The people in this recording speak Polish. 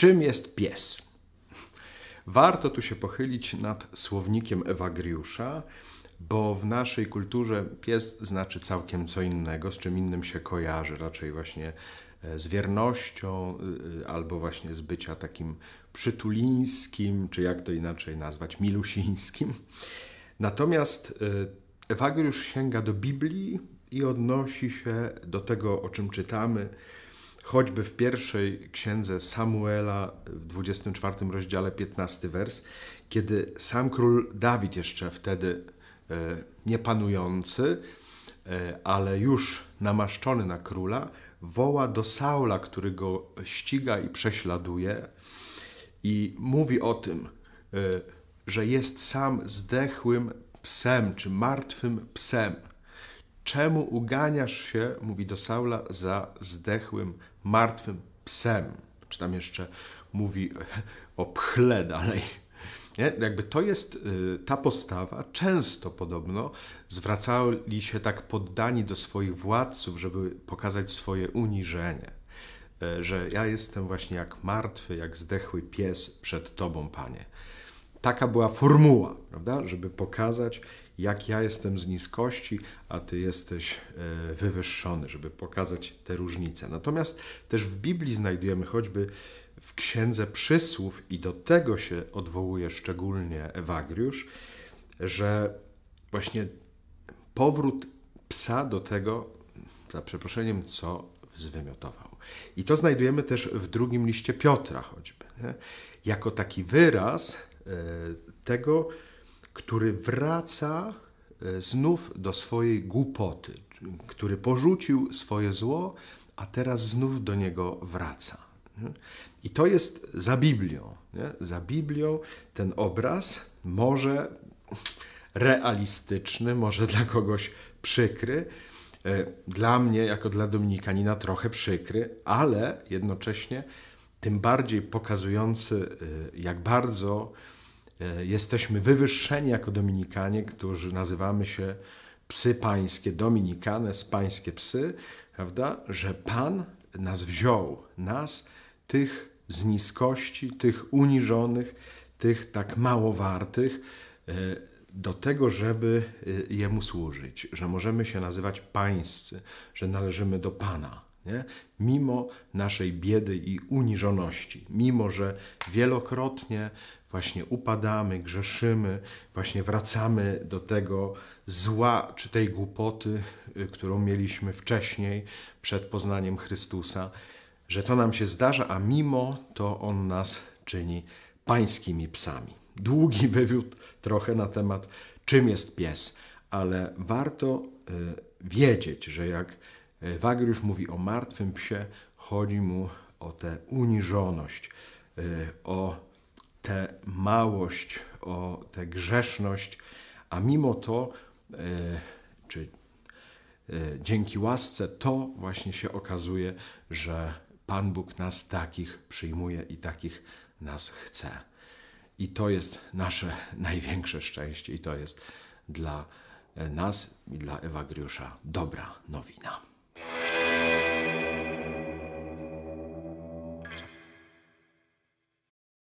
Czym jest pies? Warto tu się pochylić nad słownikiem Ewagriusza, bo w naszej kulturze pies znaczy całkiem co innego, z czym innym się kojarzy, raczej właśnie e, z wiernością y, y, albo właśnie z bycia takim przytulińskim, czy jak to inaczej nazwać, milusińskim. Natomiast e, Ewagriusz sięga do Biblii i odnosi się do tego, o czym czytamy, choćby w pierwszej księdze Samuela, w 24 rozdziale, 15 wers, kiedy sam król Dawid, jeszcze wtedy e, niepanujący, e, ale już namaszczony na króla, woła do Saula, który go ściga i prześladuje, i mówi o tym, e, że jest sam zdechłym psem, czy martwym psem. Czemu uganiasz się, mówi do Saula, za zdechłym, martwym psem? Czy tam jeszcze mówi o pchle dalej. Nie? Jakby to jest y, ta postawa. Często podobno zwracali się tak poddani do swoich władców, żeby pokazać swoje uniżenie. Y, że ja jestem właśnie jak martwy, jak zdechły pies przed Tobą, Panie. Taka była formuła, prawda? Żeby pokazać, jak ja jestem z niskości, a ty jesteś e, wywyższony, żeby pokazać te różnice. Natomiast też w Biblii znajdujemy choćby w Księdze Przysłów, i do tego się odwołuje szczególnie Ewagriusz, że właśnie powrót psa do tego, za przeproszeniem, co zwymiotował. I to znajdujemy też w drugim liście Piotra choćby, nie? jako taki wyraz e, tego, który wraca e, znów do swojej głupoty, który porzucił swoje zło, a teraz znów do niego wraca. I to jest za Biblią. Nie? Za Biblią ten obraz może realistyczny, może dla kogoś przykry, e, dla mnie, jako dla Dominikanina, trochę przykry, ale jednocześnie tym bardziej pokazujący, e, jak bardzo jesteśmy wywyższeni jako Dominikanie, którzy nazywamy się psy pańskie, Dominikanes, pańskie psy, prawda? Że Pan nas wziął, nas, tych z niskości, tych uniżonych, tych tak mało wartych, e, do tego, żeby e, Jemu służyć, że możemy się nazywać pańscy, że należymy do Pana. Nie? Mimo naszej biedy i uniżoności, mimo że wielokrotnie właśnie upadamy, grzeszymy, właśnie wracamy do tego zła czy tej głupoty, y, którą mieliśmy wcześniej przed poznaniem Chrystusa, że to nam się zdarza, a mimo to On nas czyni pańskimi psami. Długi wywiód trochę na temat, czym jest pies, ale warto y, wiedzieć, że jak Wagriusz mówi o martwym psie, chodzi mu o tę uniżoność, y, o tę małość, o tę grzeszność, a mimo to, e, czy e, dzięki łasce, to właśnie się okazuje, że Pan Bóg nas takich przyjmuje i takich nas chce. I to jest nasze największe szczęście, i to jest dla nas i dla Ewagriusza dobra nowina.